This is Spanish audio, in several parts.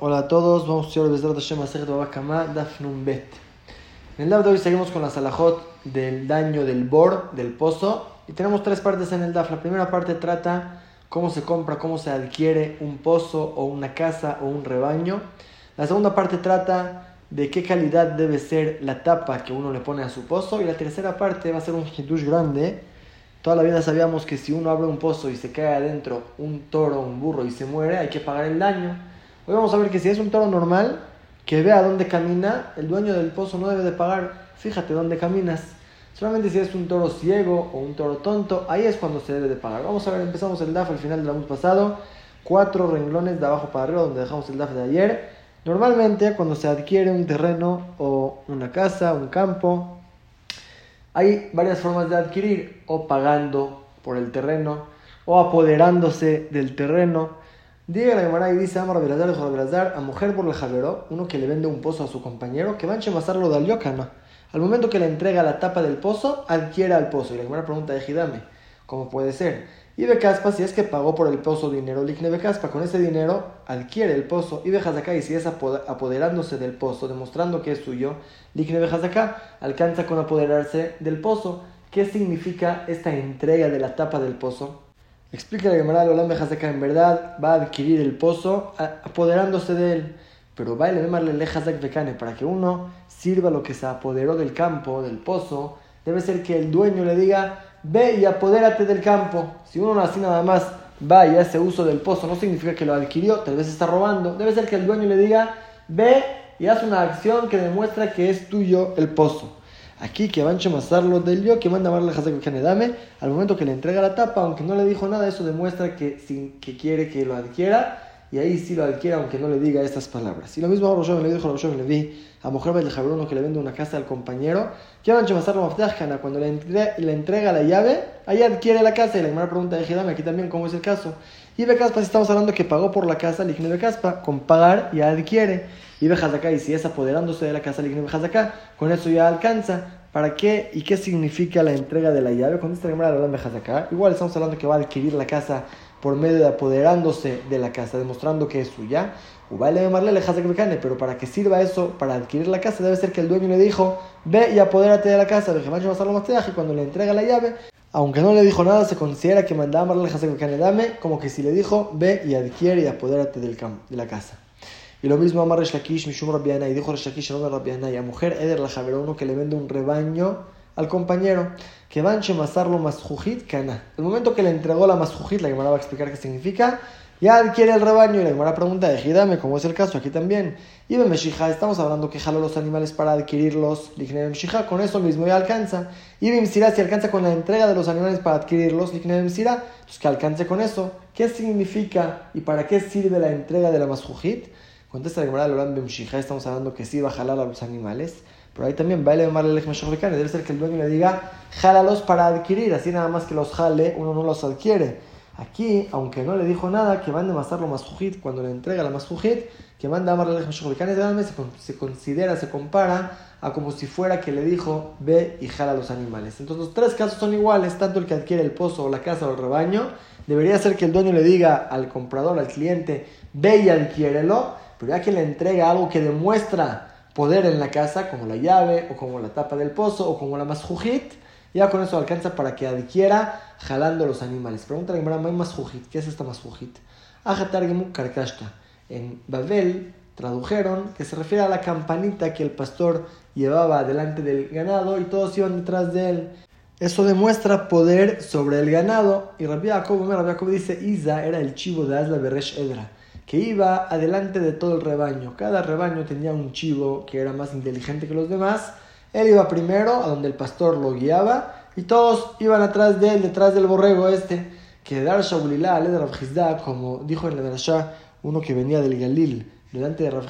hola a todos, vamos a estudiar Besdrat Hashem Masechet Babakama Daf Nun Bet. En el Daf de hoy seguimos con la salahot del daño del bor, del pozo, y tenemos tres partes en el Daf. La primera parte trata cómo se compra, cómo se adquiere un pozo o una casa o un rebaño. La segunda parte trata de qué calidad debe ser la tapa que uno le pone a su pozo, y la tercera parte va a ser un hitush grande Toda la vida sabíamos que si uno abre un pozo y se cae adentro un toro, un burro y se muere, hay que pagar el daño. Hoy vamos a ver que si es un toro normal, que vea dónde camina, el dueño del pozo no debe de pagar. Fíjate dónde caminas. Solamente si es un toro ciego o un toro tonto, ahí es cuando se debe de pagar. Vamos a ver, empezamos el DAF al final del año pasado. Cuatro renglones de abajo para arriba donde dejamos el DAF de ayer. Normalmente cuando se adquiere un terreno o una casa, un campo, hay varias formas de adquirir, o pagando por el terreno, o apoderándose del terreno. Diga la Gemara y dice Amar Belazar, a mujer por el javero, uno que le vende un pozo a su compañero, que va a enchemasarlo de aliocana. Al momento que le entrega la tapa del pozo, adquiere al pozo. Y la Gemara pregunta, Ejidame, ¿cómo puede ser? Y Becaspa, si es que pagó por el pozo dinero, Ligne Becaspa, con ese dinero adquiere el pozo. Y acá y si es apoderándose del pozo, demostrando que es suyo, Ligne acá alcanza con apoderarse del pozo. ¿Qué significa esta entrega de la tapa del pozo? Explica la Gemara Olam acá en verdad va a adquirir el pozo apoderándose de él. Pero va a llamarle Lejazak Bekane para que uno sirva lo que se apoderó del campo, del pozo. Debe ser que el dueño le diga, ve y apodérate del campo. Si uno así nada más va y hace uso del pozo, no significa que lo adquirió, tal vez está robando. Debe ser que el dueño le diga, ve y haz una acción que demuestra que es tuyo el pozo. Aquí que van a masarlo del yo, que manda a darle que dame, al momento que le entrega la tapa, aunque no le dijo nada, eso demuestra que, sin, que quiere que lo adquiera y ahí sí lo adquiere aunque no le diga estas palabras. Y lo mismo a le dijo a le vi a mujer del jabruno que le vende una casa al compañero, que van a cuando le, le entrega la llave, ahí adquiere la casa y la primera pregunta de dame aquí también cómo es el caso. Y si estamos hablando que pagó por la casa, Ligne Becaspa, con pagar ya adquiere. Y acá y si es apoderándose de la casa, Ligne acá con eso ya alcanza. ¿Para qué y qué significa la entrega de la llave? Con esta Gemara de acá, igual estamos hablando que va a adquirir la casa por medio de apoderándose de la casa, demostrando que es suya. Pero para que sirva eso, para adquirir la casa, debe ser que el dueño le dijo, ve y apodérate de la casa. Y cuando le entrega la llave, aunque no le dijo nada, se considera que mandaba a dame, como que si le dijo, ve y adquiere y apodérate del de la casa. Y lo mismo a Shakish, Mishum Rabbiana, y dijo Shakish, no Rabbiana, y a mujer Eder la uno que le vende un rebaño al compañero que van masarlo masjujit kana. El momento que le entregó la masjujit, la Gemara va a explicar qué significa, ya adquiere el rebaño y la Gemara pregunta, ejidame, como es el caso aquí también. Y Bemeshija, estamos hablando que jaló los animales para adquirirlos, Meshija, con eso mismo ya alcanza. Y Bimsira, si alcanza con la entrega de los animales para adquirirlos, Meshira, pues que alcance con eso. ¿Qué significa y para qué sirve la entrega de la masjujit? Contesta la Gemara de Loran Bemshija, estamos hablando que sí va a jalar a los animales. Pero ahí también va a debe ser que el dueño le diga, jálalos para adquirir, así nada más que los jale, uno no los adquiere. Aquí, aunque no le dijo nada, que mande masarlo más cuando le entrega la más que manda a amarle el se, se considera, se compara a como si fuera que le dijo, ve y jala los animales. Entonces los tres casos son iguales, tanto el que adquiere el pozo o la casa o el rebaño, debería ser que el dueño le diga al comprador, al cliente, ve y adquiérelo, pero ya que le entrega algo que demuestra poder en la casa, como la llave, o como la tapa del pozo, o como la masjujit, ya con eso alcanza para que adquiera jalando los animales. Pregunta la Gemara, masjujit? ¿Qué es esta masjujit? Ajatargemu karkashta. En Babel tradujeron que se refiere a la campanita que el pastor llevaba delante del ganado y todos iban detrás de él. Eso demuestra poder sobre el ganado. Y Rabbi Jacob, Rabbi Jacob dice, Isa era el chivo de Asla Beresh Edra que iba adelante de todo el rebaño. Cada rebaño tenía un chivo que era más inteligente que los demás. Él iba primero, a donde el pastor lo guiaba, y todos iban atrás de él, detrás del borrego este, que Dar Shaulilá, de Rav como dijo en la Darashá, uno que venía del Galil, delante de Rav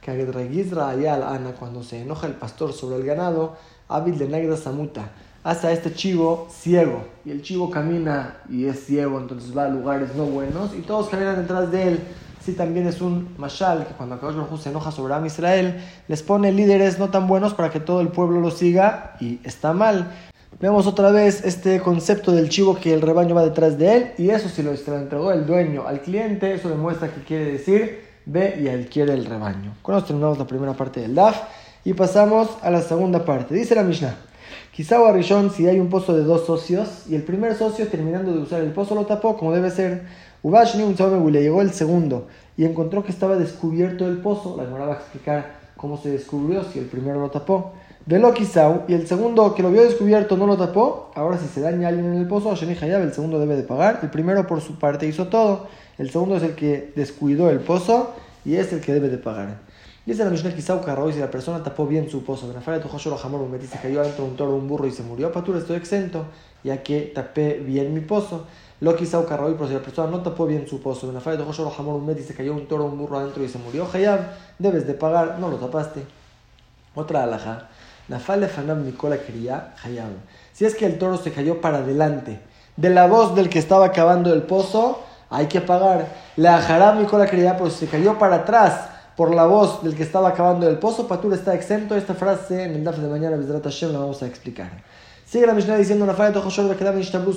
que Ayal Ana, cuando se enoja el pastor sobre el ganado, hábil de Negra Samuta, hace a este chivo ciego. Y el chivo camina y es ciego, entonces va a lugares no buenos y todos caminan detrás de él. Sí, también es un mashal que cuando Akadosh Baruj se enoja sobre Am Israel, les pone líderes no tan buenos para que todo el pueblo lo siga y está mal. Vemos otra vez este concepto del chivo que el rebaño va detrás de él y eso si lo entregó el dueño al cliente, eso demuestra que quiere decir ve y adquiere el rebaño. Con esto terminamos la primera parte del DAF y pasamos a la segunda parte. Dice la Mishnah, quizá Rishon si hay un pozo de dos socios y el primer socio terminando de usar el pozo lo tapó como debe ser. Ubashni un le llegó el segundo y encontró que estaba descubierto el pozo. La Gemara va a explicar cómo se descubrió si el primero lo tapó. Velo Kisau, y el segundo que lo vio descubierto no lo tapó. Ahora, si se daña alguien en el pozo, Sheni Hayab, el segundo debe de pagar. El primero, por su parte, hizo todo. El segundo es el que descuidó el pozo y es el que debe de pagar. Dice la Mishnah Kisau Carroy, si la persona tapó bien su pozo, me se cayó adentro un toro, un burro y se murió, Patura, estoy exento, ya que tapé bien mi pozo. Lo Kisau Carroy, pero si la persona no tapó bien su pozo, Hamor un se cayó un toro, un burro adentro y se murió, Hayab, debes de pagar, no lo tapaste. Otra alhaja. Nafale Fanam Nicola quería Hayab. Si es que el toro se cayó para adelante de la voz del que estaba cavando el pozo, hay que pagar. La Haram Nicola quería, pero si se cayó para atrás por la voz del que estaba cavando el pozo, Patur está exento. Esta frase en el DAF de mañana, Hashem, la vamos a explicar. Sigue la Mishnah diciendo,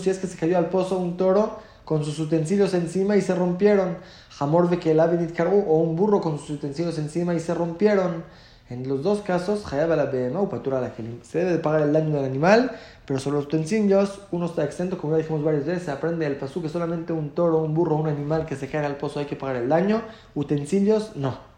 si es que se cayó al pozo un toro con sus utensilios encima y se rompieron. Hamor Vekelavit o un burro con sus utensilios encima y se rompieron. En los dos casos, la o Patura la Se debe de pagar el daño del animal, pero sobre los utensilios uno está exento, como ya dijimos varias veces, se aprende el pasú que solamente un toro, un burro, un animal que se cae al pozo hay que pagar el daño, utensilios no.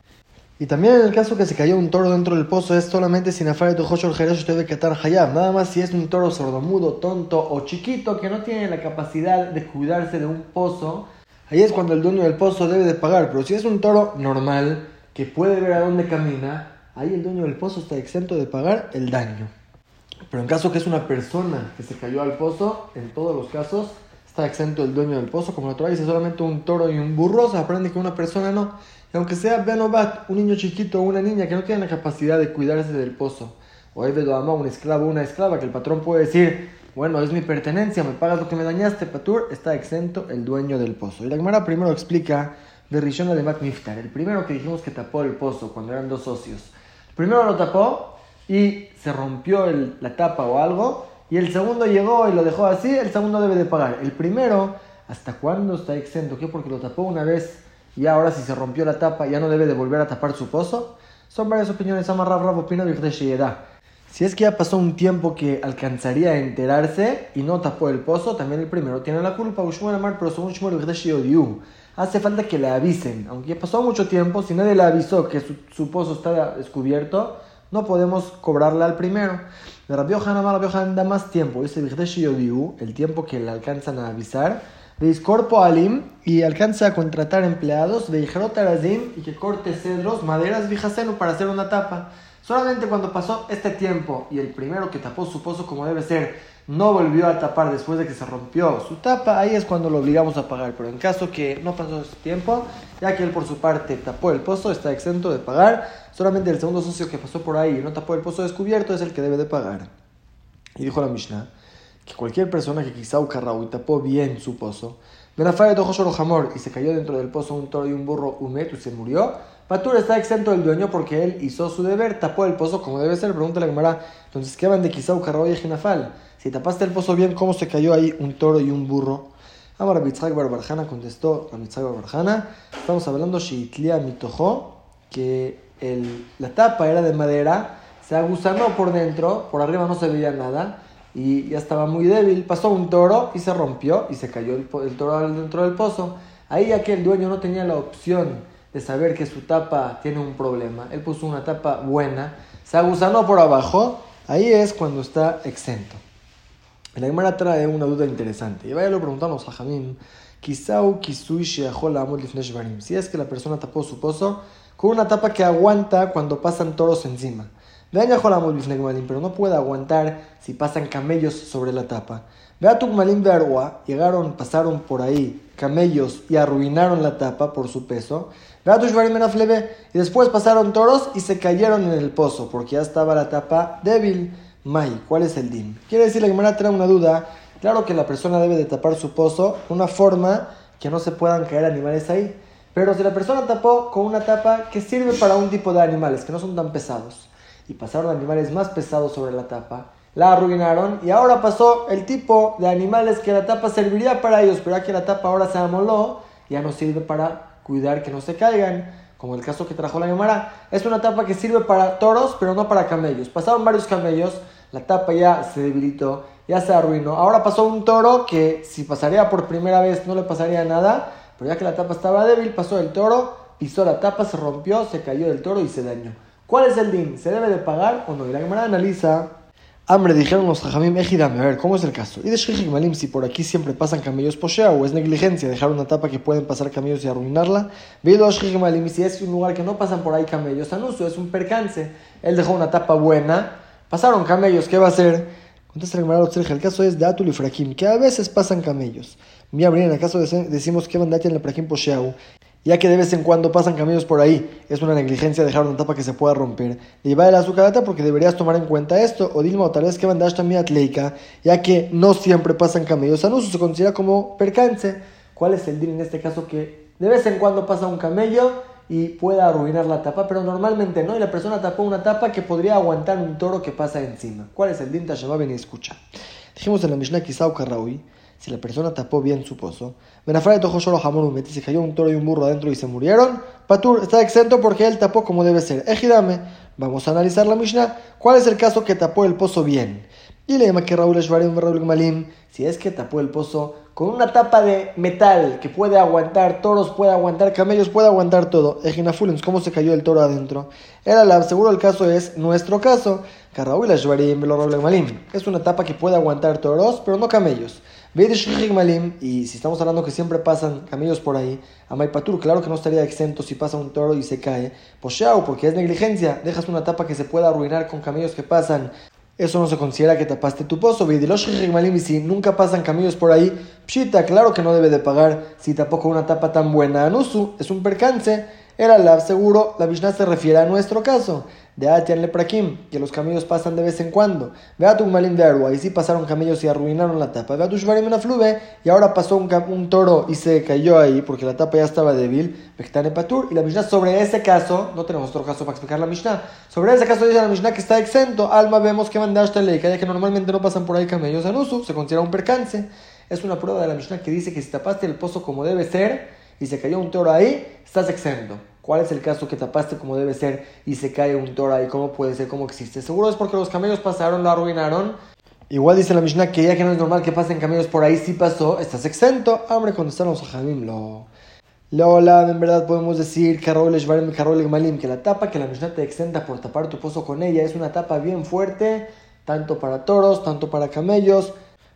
Y también en el caso que se cayó un toro dentro del pozo es solamente sin afar de el jerez debe quitar hayab. Nada más si es un toro sordomudo, tonto o chiquito que no tiene la capacidad de cuidarse de un pozo, ahí es cuando el dueño del pozo debe de pagar. Pero si es un toro normal que puede ver a dónde camina, ahí el dueño del pozo está exento de pagar el daño. Pero en caso que es una persona que se cayó al pozo, en todos los casos está exento el dueño del pozo. Como la otra dice solamente un toro y un burro, se aprende que una persona no. Aunque sea Benobat, un niño chiquito o una niña que no tiene la capacidad de cuidarse del pozo, o ama un esclavo o una esclava, que el patrón puede decir, bueno, es mi pertenencia, me pagas lo que me dañaste, Patur, está exento el dueño del pozo. Y la Gemara primero explica de Rishon Mat Miftar, el primero que dijimos que tapó el pozo cuando eran dos socios. Primero lo tapó y se rompió la tapa o algo, y el segundo llegó y lo dejó así, el segundo debe de pagar. El primero, ¿hasta cuándo está exento? ¿Qué? Porque lo tapó una vez y ahora si se rompió la tapa ya no debe de volver a tapar su pozo. Son varias opiniones. Amarrab Rab opina Si es que ya pasó un tiempo que alcanzaría a enterarse y no tapó el pozo, también el primero tiene la culpa. pero hace falta que le avisen. Aunque ya pasó mucho tiempo, si nadie le avisó que su, pozo está descubierto, no podemos cobrarle al primero. Rabbi Yohanan, da más tiempo. Dice el tiempo que le alcanzan a avisar. Discorpo alim y alcanza a contratar empleados de Azim y que corte cedros, maderas, vijaseno para hacer una tapa. Solamente cuando pasó este tiempo y el primero que tapó su pozo como debe ser no volvió a tapar después de que se rompió su tapa, ahí es cuando lo obligamos a pagar. Pero en caso que no pasó ese tiempo, ya que él por su parte tapó el pozo, está exento de pagar. Solamente el segundo socio que pasó por ahí y no tapó el pozo descubierto es el que debe de pagar. Y dijo la Mishnah que cualquier persona que quizá ucarrao y tapó bien su pozo, Benafare de jamor y se cayó dentro del pozo un toro y un burro humeto y se murió, Patur está exento del dueño porque él hizo su deber, tapó el pozo como debe ser. Pregunta la Gemara, entonces, ¿qué van de quizá ucarrao y jinafal? Si tapaste el pozo bien, ¿cómo se cayó ahí un toro y un burro? Amar Bitzhak Barbarjana contestó a Bitzhak Barbarjana, estamos hablando Sheitlia Mitojo, que el, la tapa era de madera, se agusanó por dentro, por arriba no se veía nada, y ya estaba muy débil. Pasó un toro y se rompió y se cayó el, toro dentro del pozo. Ahí ya que el dueño no tenía la opción de saber que su tapa tiene un problema, él puso una tapa buena, se agusanó por abajo, ahí es cuando está exento. La Gemara trae una duda interesante. Y vaya lo preguntamos a Jamín. Si es que la persona tapó su pozo con una tapa que aguanta cuando pasan toros encima pero no puede aguantar si pasan camellos sobre la tapa. Vea Tukmalim Verwa, llegaron, pasaron por ahí camellos y arruinaron la tapa por su peso. Vea y después pasaron toros y se cayeron en el pozo porque ya estaba la tapa débil. Mai, ¿cuál es el din? Quiere decir, la Gemara trae una duda. Claro que la persona debe de tapar su pozo de una forma que no se puedan caer animales ahí. Pero si la persona tapó con una tapa que sirve para un tipo de animales que no son tan pesados y pasaron animales más pesados sobre la tapa, la arruinaron y ahora pasó el tipo de animales que la tapa serviría para ellos, pero ya que la tapa ahora se amoló, ya no sirve para cuidar que no se caigan, como el caso que trajo la Gemara. Es una tapa que sirve para toros, pero no para camellos. Pasaron varios camellos, la tapa ya se debilitó, ya se arruinó. Ahora pasó un toro que si pasaría por primera vez no le pasaría nada, pero ya que la tapa estaba débil, pasó el toro, pisó la tapa, se rompió, se cayó del toro y se dañó. ¿Cuál es el din? ¿Se debe de pagar o no? Y la Gemara analiza Hambre, dijeron los jajamim, ejidame, a ver, ¿cómo es el caso? Y de Malim, si por aquí siempre pasan camellos poshea o es negligencia dejar una tapa que pueden pasar camellos y arruinarla, Vido Malim, si es un lugar que no pasan por ahí camellos, anuso, es un percance, él dejó una tapa buena, pasaron camellos, ¿qué va a hacer? Contesta el el caso es de Atul y Frakim, que a veces pasan camellos. Mi en el caso decimos que van en el Frakim posheau, ya que de vez en cuando pasan caminos por ahí. Es una negligencia dejar una tapa que se pueda romper. Va el azucarata porque deberías tomar en cuenta esto. O Dilma, o tal vez que mandash también atleica, ya que no siempre pasan camellos al uso, se considera como percance. ¿Cuál es el din en este caso? Que de vez en cuando pasa un camello y pueda arruinar la tapa, pero normalmente no. Y la persona tapó una tapa que podría aguantar un toro que pasa encima. ¿Cuál es el din? Tashema, y escucha. Dijimos en la Mishnah Kisau Karraui si la persona tapó bien su pozo, Benafare tojo solo jamón y se cayó un toro y un burro adentro y se murieron, Patur está exento porque él tapó como debe ser. Ejidame, vamos a analizar la Mishnah. ¿Cuál es el caso que tapó el pozo bien? Y le llama que Raúl Raúl Malim, si es que tapó el pozo con una tapa de metal que puede aguantar toros, puede aguantar camellos, puede aguantar todo. Ejinafulens, ¿cómo se cayó el toro adentro? Era la, seguro el caso es nuestro caso. Es una tapa que puede aguantar toros, pero no camellos. Y si estamos hablando que siempre pasan camellos por ahí, Patur, claro que no estaría exento si pasa un toro y se cae. Poshao, porque es negligencia, dejas una tapa que se pueda arruinar con camellos que pasan. Eso no se considera que tapaste tu pozo. Y si nunca pasan camellos por ahí, Pshita, claro que no debe de pagar si tapó con una tapa tan buena. Anusu, es un percance. Era la seguro, la Mishnah se refiere a nuestro caso. De Atian Leprakim, que los camellos pasan de vez en cuando. Vea tu malin de ahí sí pasaron camellos y arruinaron la tapa. Vea tu shvarim una flube, y ahora pasó un, toro y se cayó ahí porque la tapa ya estaba débil. Bektane Patur, y la Mishnah sobre ese caso, no tenemos otro caso para explicar la Mishnah. Sobre ese caso dice la Mishnah que está exento. Alma vemos que mandaste ley, que que normalmente no pasan por ahí camellos en uso, se considera un percance. Es una prueba de la Mishnah que dice que si tapaste el pozo como debe ser y se cayó un toro ahí, estás exento. ¿Cuál es el caso que tapaste como debe ser y se cae un toro ahí? ¿Cómo puede ser? ¿Cómo existe? Seguro es porque los camellos pasaron, lo arruinaron. Igual dice la Mishnah que ya que no es normal que pasen camellos por ahí, sí pasó, estás exento. Hombre, contestaron los Jamim, lo... Lola, en verdad podemos decir que la tapa que la Mishnah te exenta por tapar tu pozo con ella es una tapa bien fuerte, tanto para toros, tanto para camellos.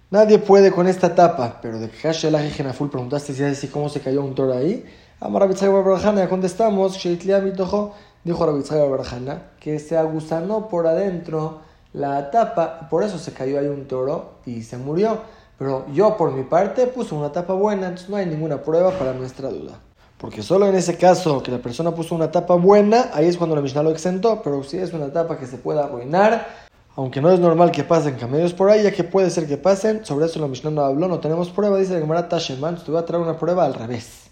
Nadie puede con esta tapa, pero de que full preguntaste si así cómo se cayó un toro ahí. Amar Rabitzhak Barbarajana, contestamos, dijo Rabitzhak Barbarajana, que se aguzanó por adentro la tapa, por eso se cayó ahí un toro y se murió. Pero yo por mi parte puse una tapa buena, entonces no hay ninguna prueba para nuestra duda. Porque solo en ese caso que la persona puso una tapa buena, ahí es cuando la Mishnah lo exentó, pero si es una tapa que se puede arruinar, aunque no es normal que pasen camellos por ahí, ya que puede ser que pasen, sobre eso la Mishnah no habló, no tenemos prueba, dice la Gemara Tasheman, te voy a traer una prueba al revés.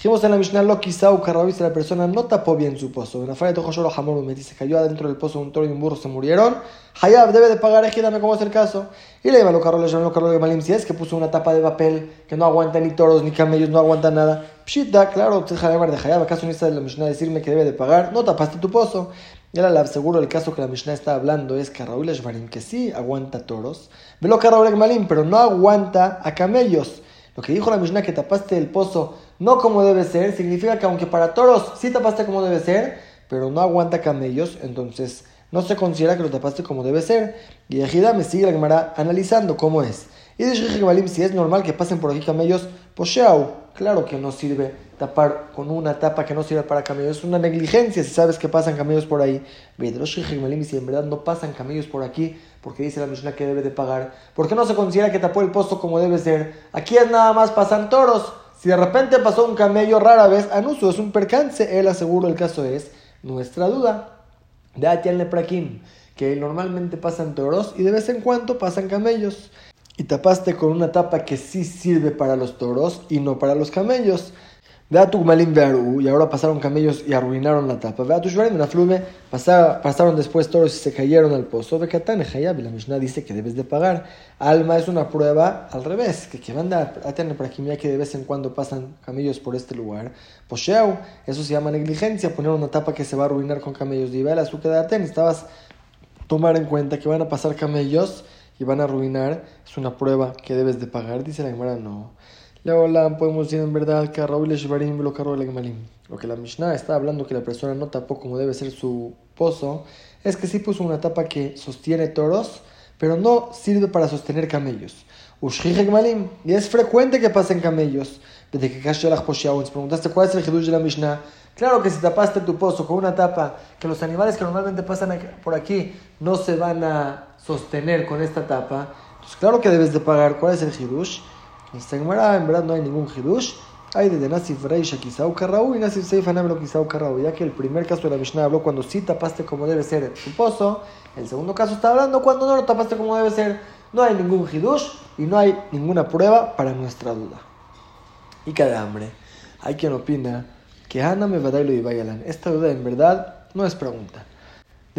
Dijimos en la Mishnah, lo quizá si la persona no tapó bien su pozo. En la falla de se cayó adentro del pozo un toro y un burro, se murieron. Hayab debe de pagar, ejidame cómo es el caso. Y le llama lo carro, le llama lo de Malim, si es que puso una tapa de papel que no aguanta ni toros ni camellos, no aguanta nada. Pshita, claro, usted de Hayab, ¿acaso no está la Mishnah decirme que debe de pagar? No tapaste tu pozo. Y ahora seguro el caso que la Mishnah está hablando es que Raúl Shvarim, que sí aguanta toros. Velo Raúl Malim, pero no aguanta a camellos. Lo que dijo la Mishnah que tapaste el pozo no como debe ser, significa que aunque para toros sí tapaste como debe ser, pero no aguanta camellos, entonces no se considera que lo tapaste como debe ser. Y Ejida me sigue la Gemara analizando cómo es. Y dice si es normal que pasen por aquí camellos, pues claro que no sirve tapar con una tapa que no sirve para camellos. Es una negligencia si sabes que pasan camellos por ahí. si en verdad no pasan camellos por aquí, porque dice la Mishnah que debe de pagar. ¿Por qué no se considera que tapó el pozo como debe ser? Aquí es nada más pasan toros. Si de repente pasó un camello rara vez, anuso, es un percance. Él aseguro el caso es nuestra duda. De Atian Leprakim, que normalmente pasan toros y de vez en cuando pasan camellos. Y tapaste con una tapa que sí sirve para los toros y no para los camellos. Y ahora pasaron camellos y arruinaron la tapa. Pasaron después toros y se cayeron al pozo. La Mishnah dice que debes de pagar. Alma es una prueba al revés, que que a tener para que de vez en cuando pasan camellos por este lugar. Posheu, eso se llama negligencia, poner una tapa que se va a arruinar con camellos. Y la azúcar de estabas tomar en cuenta que van a pasar camellos y van a arruinar. Es una prueba que debes de pagar. Dice la Gemara, no. Luego podemos decir en verdad que lo que la Mishnah está hablando que la persona no tapó como debe ser su pozo, es que sí puso una tapa que sostiene toros, pero no sirve para sostener camellos. Y es frecuente que pasen camellos. Desde que preguntaste cuál es el hidush de la Mishnah. Claro que si tapaste tu pozo con una tapa, que los animales que normalmente pasan por aquí no se van a sostener con esta tapa, entonces claro que debes de pagar. ¿Cuál es el hidush? Esta en verdad no hay ningún hidush. Hay de Nasif Reisha Kisau Karraú y Nasif Seifa Namelo Kisau Karraú. Ya que el primer caso de la Mishnah habló cuando sí tapaste como debe ser tu pozo. El segundo caso está hablando cuando no lo tapaste como debe ser. No hay ningún hidush y no hay ninguna prueba para nuestra duda. Y cada hambre. Hay quien opina que Hana me va a Esta duda en verdad no es pregunta.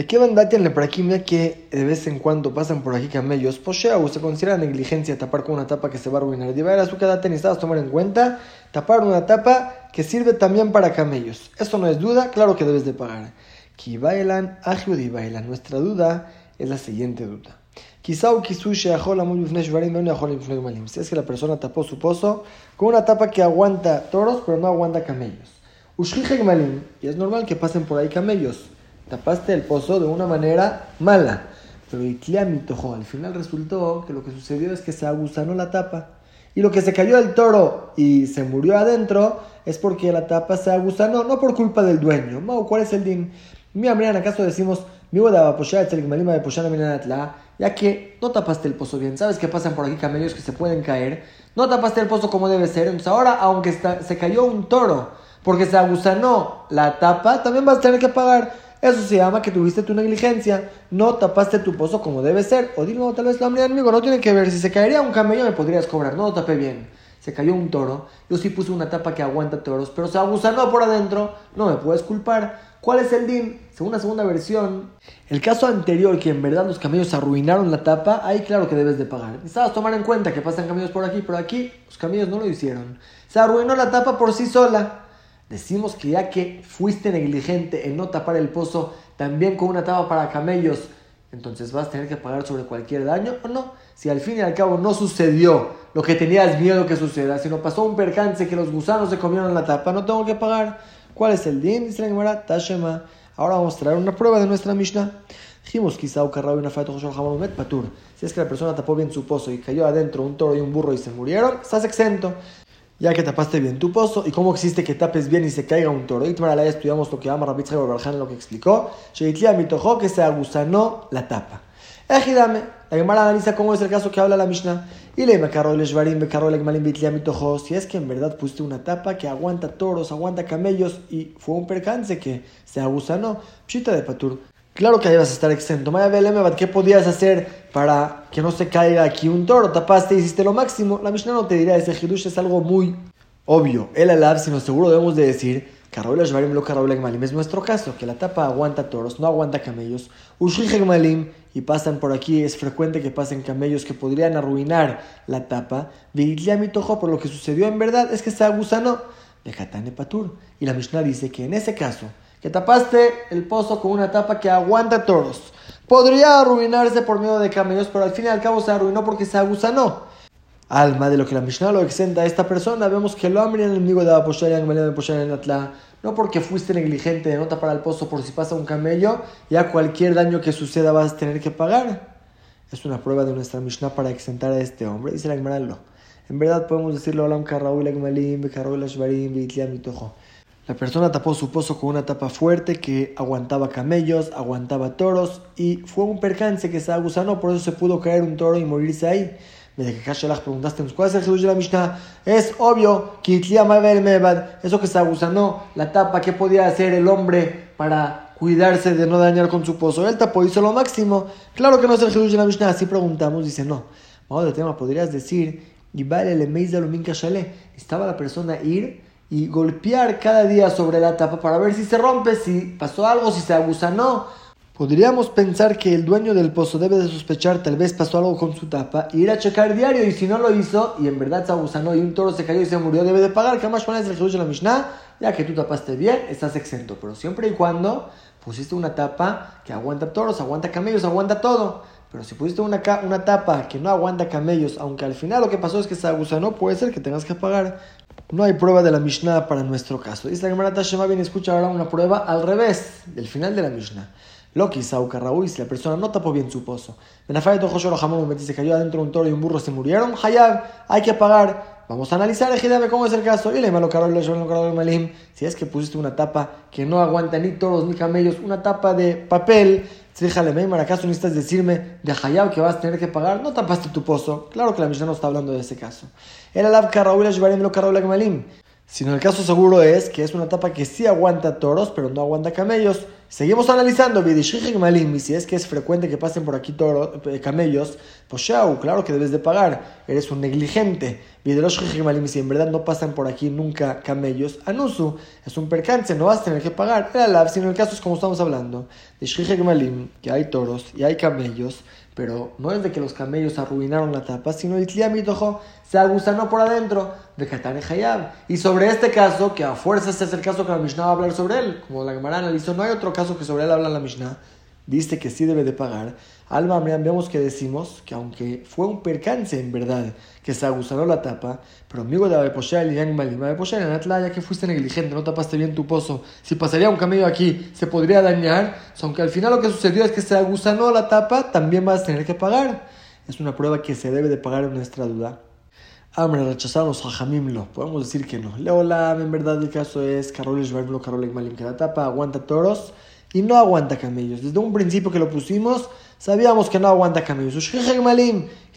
¿De qué bandatian le mira que de vez en cuando pasan por aquí camellos? Posheu se considera negligencia tapar con una tapa que se va a arruinar. De su quedate necesitas tomar en cuenta tapar una tapa que sirve también para camellos. Eso no es duda, claro que debes de pagar. Kibailan bailan. Nuestra duda es la siguiente duda. Si es que la persona tapó su pozo con una tapa que aguanta toros, pero no aguanta camellos. Y es normal que pasen por ahí camellos tapaste el pozo de una manera mala. Pero tojo. al final resultó que lo que sucedió es que se agusanó la tapa. Y lo que se cayó del toro y se murió adentro es porque la tapa se agusanó, no por culpa del dueño. ¿cuál es el din? Mira, mira, ¿acaso decimos, ya que no tapaste el pozo bien? ¿Sabes que pasan por aquí camellos que se pueden caer? No tapaste el pozo como debe ser. Entonces ahora, aunque se cayó un toro porque se agusanó la tapa, también vas a tener que pagar. Eso se llama que tuviste tu negligencia, no tapaste tu pozo como debe ser. O dilo, tal vez la amigo, no tiene que ver. Si se caería un camello me podrías cobrar, no lo tapé bien. Se cayó un toro, yo sí puse una tapa que aguanta toros, pero se agusanó por adentro, no me puedes culpar. ¿Cuál es el din? Según la segunda versión, el caso anterior, que en verdad los camellos arruinaron la tapa, ahí claro que debes de pagar. Necesitas tomar en cuenta que pasan camellos por aquí, pero aquí los camellos no lo hicieron. Se arruinó la tapa por sí sola. Decimos que ya que fuiste negligente en no tapar el pozo también con una tapa para camellos, entonces vas a tener que pagar sobre cualquier daño o no. Si al fin y al cabo no sucedió lo que tenías miedo que suceda, sino pasó un percance que los gusanos se comieron la tapa, no tengo que pagar. ¿Cuál es el din? Dice la Tashema. Ahora vamos a traer una prueba de nuestra Mishnah. Dijimos quizá una patur. Si es que la persona tapó bien su pozo y cayó adentro un toro y un burro y se murieron, estás exento ya que tapaste bien tu pozo, y cómo existe que tapes bien y se caiga un toro. Y la estudiamos lo que ama Rabbi Barjan, lo que explicó. mitojo que se agusanó la tapa. Ejidame, la Gemara analiza cómo es el caso que habla la Mishnah. Y le mitojo. Si es que en verdad pusiste una tapa que aguanta toros, aguanta camellos y fue un percance que se agusanó, chita de patur. Claro que ahí vas a estar exento. Maya ¿qué podías hacer para que no se caiga aquí un toro? Tapaste, hiciste lo máximo. La Mishnah no te dirá, ese hidush es algo muy obvio. El alab, sino seguro debemos de decir, lo Es nuestro caso, que la tapa aguanta toros, no aguanta camellos. y pasan por aquí, es frecuente que pasen camellos que podrían arruinar la tapa. tojo, por lo que sucedió en verdad es que se agusano de Patur. Y la Mishnah dice que en ese caso, que tapaste el pozo con una tapa que aguanta toros. Podría arruinarse por miedo de camellos, pero al fin y al cabo se arruinó porque se agusanó. Alma de lo que la Mishnah lo exenta a esta persona, vemos que lo hambre el enemigo de Atla. No porque fuiste negligente de no tapar el pozo por si pasa un camello, ya cualquier daño que suceda vas a tener que pagar. Es una prueba de nuestra Mishnah para exentar a este hombre. Dice la Gemara, En verdad podemos decirlo, Olam Karraúl, Agmalim, Bekarraúl, Ashbarim, Beitliam, Mitojo. La persona tapó su pozo con una tapa fuerte que aguantaba camellos, aguantaba toros y fue un percance que se agusanó, por eso se pudo caer un toro y morirse ahí. Desde que Kashelach preguntaste, ¿cuál es el de la Mishnah? Es obvio que eso que se agusanó, la tapa, ¿qué podía hacer el hombre para cuidarse de no dañar con su pozo? Él tapó, hizo lo máximo. Claro que no es el de la Mishnah, así preguntamos, dice no. Vamos de tema, podrías decir, estaba la persona ir y golpear cada día sobre la tapa para ver si se rompe, si pasó algo, si se agusanó. Podríamos pensar que el dueño del pozo debe de sospechar, tal vez pasó algo con su tapa, e ir a checar diario, y si no lo hizo, y en verdad se agusanó y un toro se cayó y se murió, debe de pagar, que más es el de la Mishnah, ya que tú tapaste bien, estás exento, pero siempre y cuando pusiste una tapa que aguanta toros, aguanta camellos, aguanta todo. Pero si pusiste una, una tapa que no aguanta camellos, aunque al final lo que pasó es que se agusanó, puede ser que tengas que pagar. No hay prueba de la Mishnah para nuestro caso. Dice la Gemara Tashema bien escucha ahora una prueba al revés del final de la Mishnah. Lo que hizo y si la persona no tapó bien su pozo. Benafay de Jamón se cayó adentro un toro y un burro se murieron. Hayab, hay que pagar. Vamos a analizar, ejidame, cómo es el caso. Y le malo malim. Si es que pusiste una tapa que no aguanta ni toros ni camellos, una tapa de papel, ¿acaso necesitas decirme de Hayab que vas a tener que pagar? No tapaste tu pozo. Claro que la Mishnah no está hablando de ese caso. Lo Malim. Sino el caso seguro es que es una tapa que sí aguanta toros, pero no aguanta camellos. Seguimos analizando, Malim, y si es que es frecuente que pasen por aquí toros, eh, camellos, pues claro que debes de pagar, eres un negligente. Malim, si en verdad no pasan por aquí nunca camellos, Anusu, es un percance, no vas a tener que pagar. Era la, sino el caso es como estamos hablando, de Malim, que hay toros y hay camellos, pero no es de que los camellos arruinaron la tapa, sino el Tliamitojo se agusanó por adentro de Katane Hayab. Y sobre este caso, que a fuerzas es el caso que la Mishnah va a hablar sobre él, como la Gemara analizó, no hay otro caso que sobre él habla la Mishnah, dice que sí debe de pagar. Alma, vemos que decimos que aunque fue un percance en verdad, que se agusanó la tapa, pero amigo de Abeposhel y Animalim, Abeposhel en Atlaya que fuiste negligente, no tapaste bien tu pozo, si pasaría un camello aquí, se podría dañar, aunque al final lo que sucedió es que se agusanó la tapa, también vas a tener que pagar. Es una prueba que se debe de pagar en nuestra duda. Amre, rechazamos a lo Podemos decir que no. Leolam, en verdad el caso es Carol Shvarmlo, Carol Malim, que la tapa aguanta toros y no aguanta camellos. Desde un principio que lo pusimos, sabíamos que no aguanta camellos.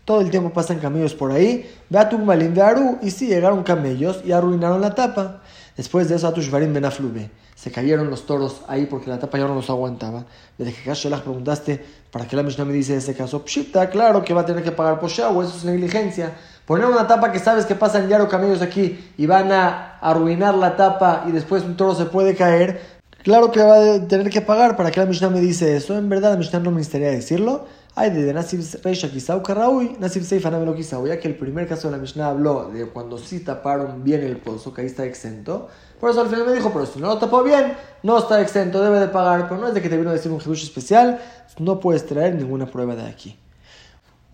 Todo el tiempo pasan camellos por ahí. Beatuk Malim de Aru, y sí llegaron camellos y arruinaron la tapa. Después de eso, Atushvarim Benaflube. Se cayeron los toros ahí porque la tapa ya no los aguantaba. Desde que las preguntaste, ¿para qué la Mishnah me dice ese caso? Pshita, claro que va a tener que pagar por eso es negligencia. Poner una tapa que sabes que pasan los camellos aquí y van a arruinar la tapa y después un toro se puede caer, claro que va a tener que pagar. ¿Para que la Mishnah me dice eso? En verdad la Mishnah no me gustaría decirlo. Hay de Nasib Reisha Kisau Karaui, Nasib Seifa Namelo Kisau. Ya que el primer caso de la Mishnah habló de cuando sí taparon bien el pozo, que ahí está exento. Por eso al final me dijo, pero si no lo tapó bien, no está exento, debe de pagar. Pero no es de que te vino a decir un jebush especial, no puedes traer ninguna prueba de aquí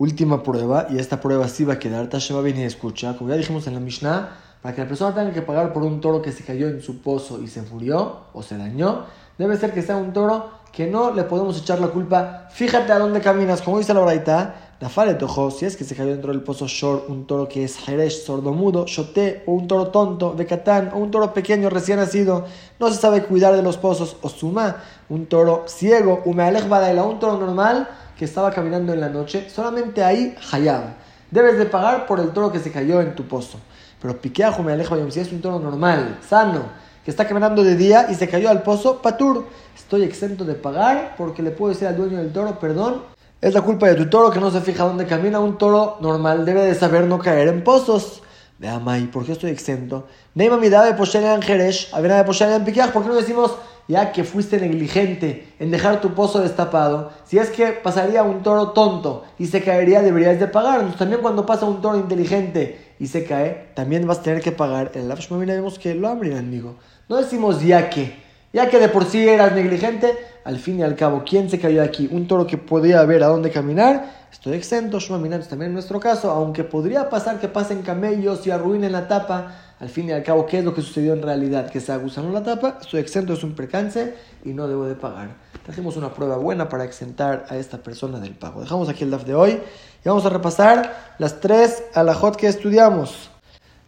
última prueba, y esta prueba sí va a quedar, Tasheba viene y escucha, como ya dijimos en la Mishnah, para que la persona tenga que pagar por un toro que se cayó en su pozo y se murió o se dañó, debe ser que sea un toro que no le podemos echar la culpa. Fíjate a dónde caminas, como dice la Braita, la fale tojo, si es que se cayó dentro del pozo shor, un toro que es jeresh, sordomudo, shoté, o un toro tonto, becatán, o un toro pequeño recién nacido, no se sabe cuidar de los pozos, o suma, un toro ciego, umealej badaila, un toro normal, que estaba caminando en la noche, solamente ahí hayab. Debes de pagar por el toro que se cayó en tu pozo. Pero piqueajo me alejo, si es un toro normal, sano, que está caminando de día y se cayó al pozo, patur, estoy exento de pagar porque le puedo decir al dueño del toro, perdón, es la culpa de tu toro que no se fija dónde camina. Un toro normal debe de saber no caer en pozos. Vea, May, ¿por qué estoy exento? Neima mi de posher en Jerez, ver de ¿por qué no decimos ya que fuiste negligente en dejar tu pozo destapado, si es que pasaría un toro tonto y se caería, deberías de pagar. También cuando pasa un toro inteligente y se cae, también vas a tener que pagar. En la Shmamina vemos que lo abren, amigo. No decimos ya que, ya que de por sí eras negligente, al fin y al cabo, ¿quién se cayó aquí? Un toro que podía ver a dónde caminar. Estoy exento, Shmamina, también en nuestro caso, aunque podría pasar que pasen camellos y arruinen la tapa al fin y al cabo, ¿qué es lo que sucedió en realidad? Que se agusanó la tapa, estoy exento, es un percance y no debo de pagar. Trajimos una prueba buena para exentar a esta persona del pago. Dejamos aquí el DAF de hoy y vamos a repasar las tres alajot que estudiamos.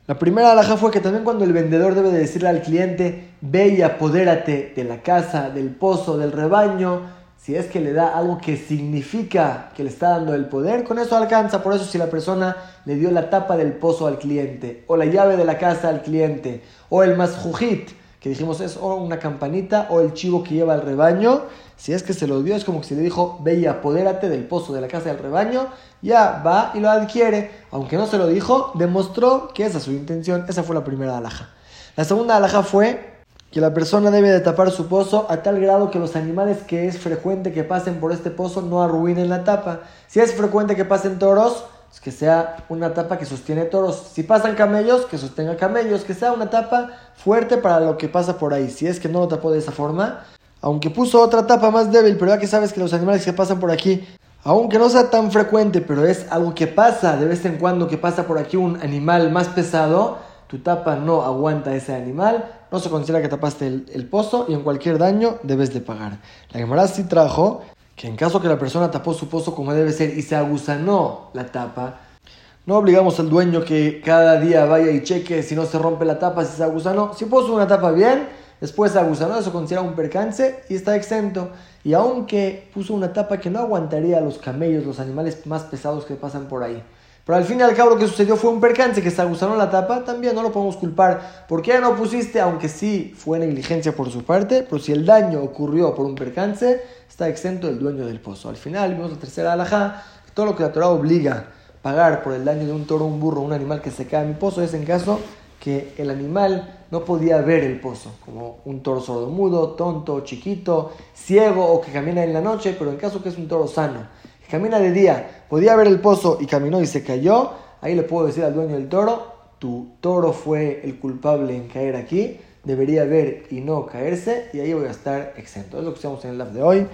La primera alhaja fue que también cuando el vendedor debe de decirle al cliente, ve y apodérate de la casa, del pozo, del rebaño, si es que le da algo que significa que le está dando el poder, con eso alcanza. Por eso si la persona le dio la tapa del pozo al cliente, o la llave de la casa al cliente, o el masjujit, que dijimos es o una campanita, o el chivo que lleva el rebaño, si es que se lo dio, es como que si le dijo, ve y apodérate del pozo de la casa del rebaño, ya va y lo adquiere. Aunque no se lo dijo, demostró que esa es su intención. Esa fue la primera alhaja. La segunda alhaja fue que la persona debe de tapar su pozo a tal grado que los animales que es frecuente que pasen por este pozo no arruinen la tapa. Si es frecuente que pasen toros, pues que sea una tapa que sostiene toros. Si pasan camellos, que sostenga camellos, que sea una tapa fuerte para lo que pasa por ahí. Si es que no lo tapó de esa forma, aunque puso otra tapa más débil, pero ya que sabes que los animales que pasan por aquí, aunque no sea tan frecuente, pero es algo que pasa de vez en cuando, que pasa por aquí un animal más pesado, tu tapa no aguanta ese animal, no se considera que tapaste el, pozo y en cualquier daño debes de pagar. La Gemara sí trajo que en caso que la persona tapó su pozo como debe ser y se agusanó la tapa, no obligamos al dueño que cada día vaya y cheque si no se rompe la tapa, si se agusanó. Si puso una tapa bien, después se agusanó, eso considera un percance y está exento. Y aunque puso una tapa que no aguantaría a los camellos, los animales más pesados que pasan por ahí. Pero al fin y al cabo lo que sucedió fue un percance que se aguzaron la tapa, también no lo podemos culpar. ¿Por qué ya no pusiste? Aunque sí fue negligencia por su parte, pero si el daño ocurrió por un percance, está exento el dueño del pozo. Al final vimos la tercera alhaja, todo lo que la Torah obliga a pagar por el daño de un toro, un burro, un animal que se cae en mi pozo es en caso que el animal no podía ver el pozo, como un toro sordomudo, tonto, chiquito, ciego o que camina en la noche, pero en caso que es un toro sano camina de día, podía ver el pozo y caminó y se cayó, ahí le puedo decir al dueño del toro, tu toro fue el culpable en caer aquí, debería ver y no caerse, y ahí voy a estar exento. Es lo que estamos en el live de hoy.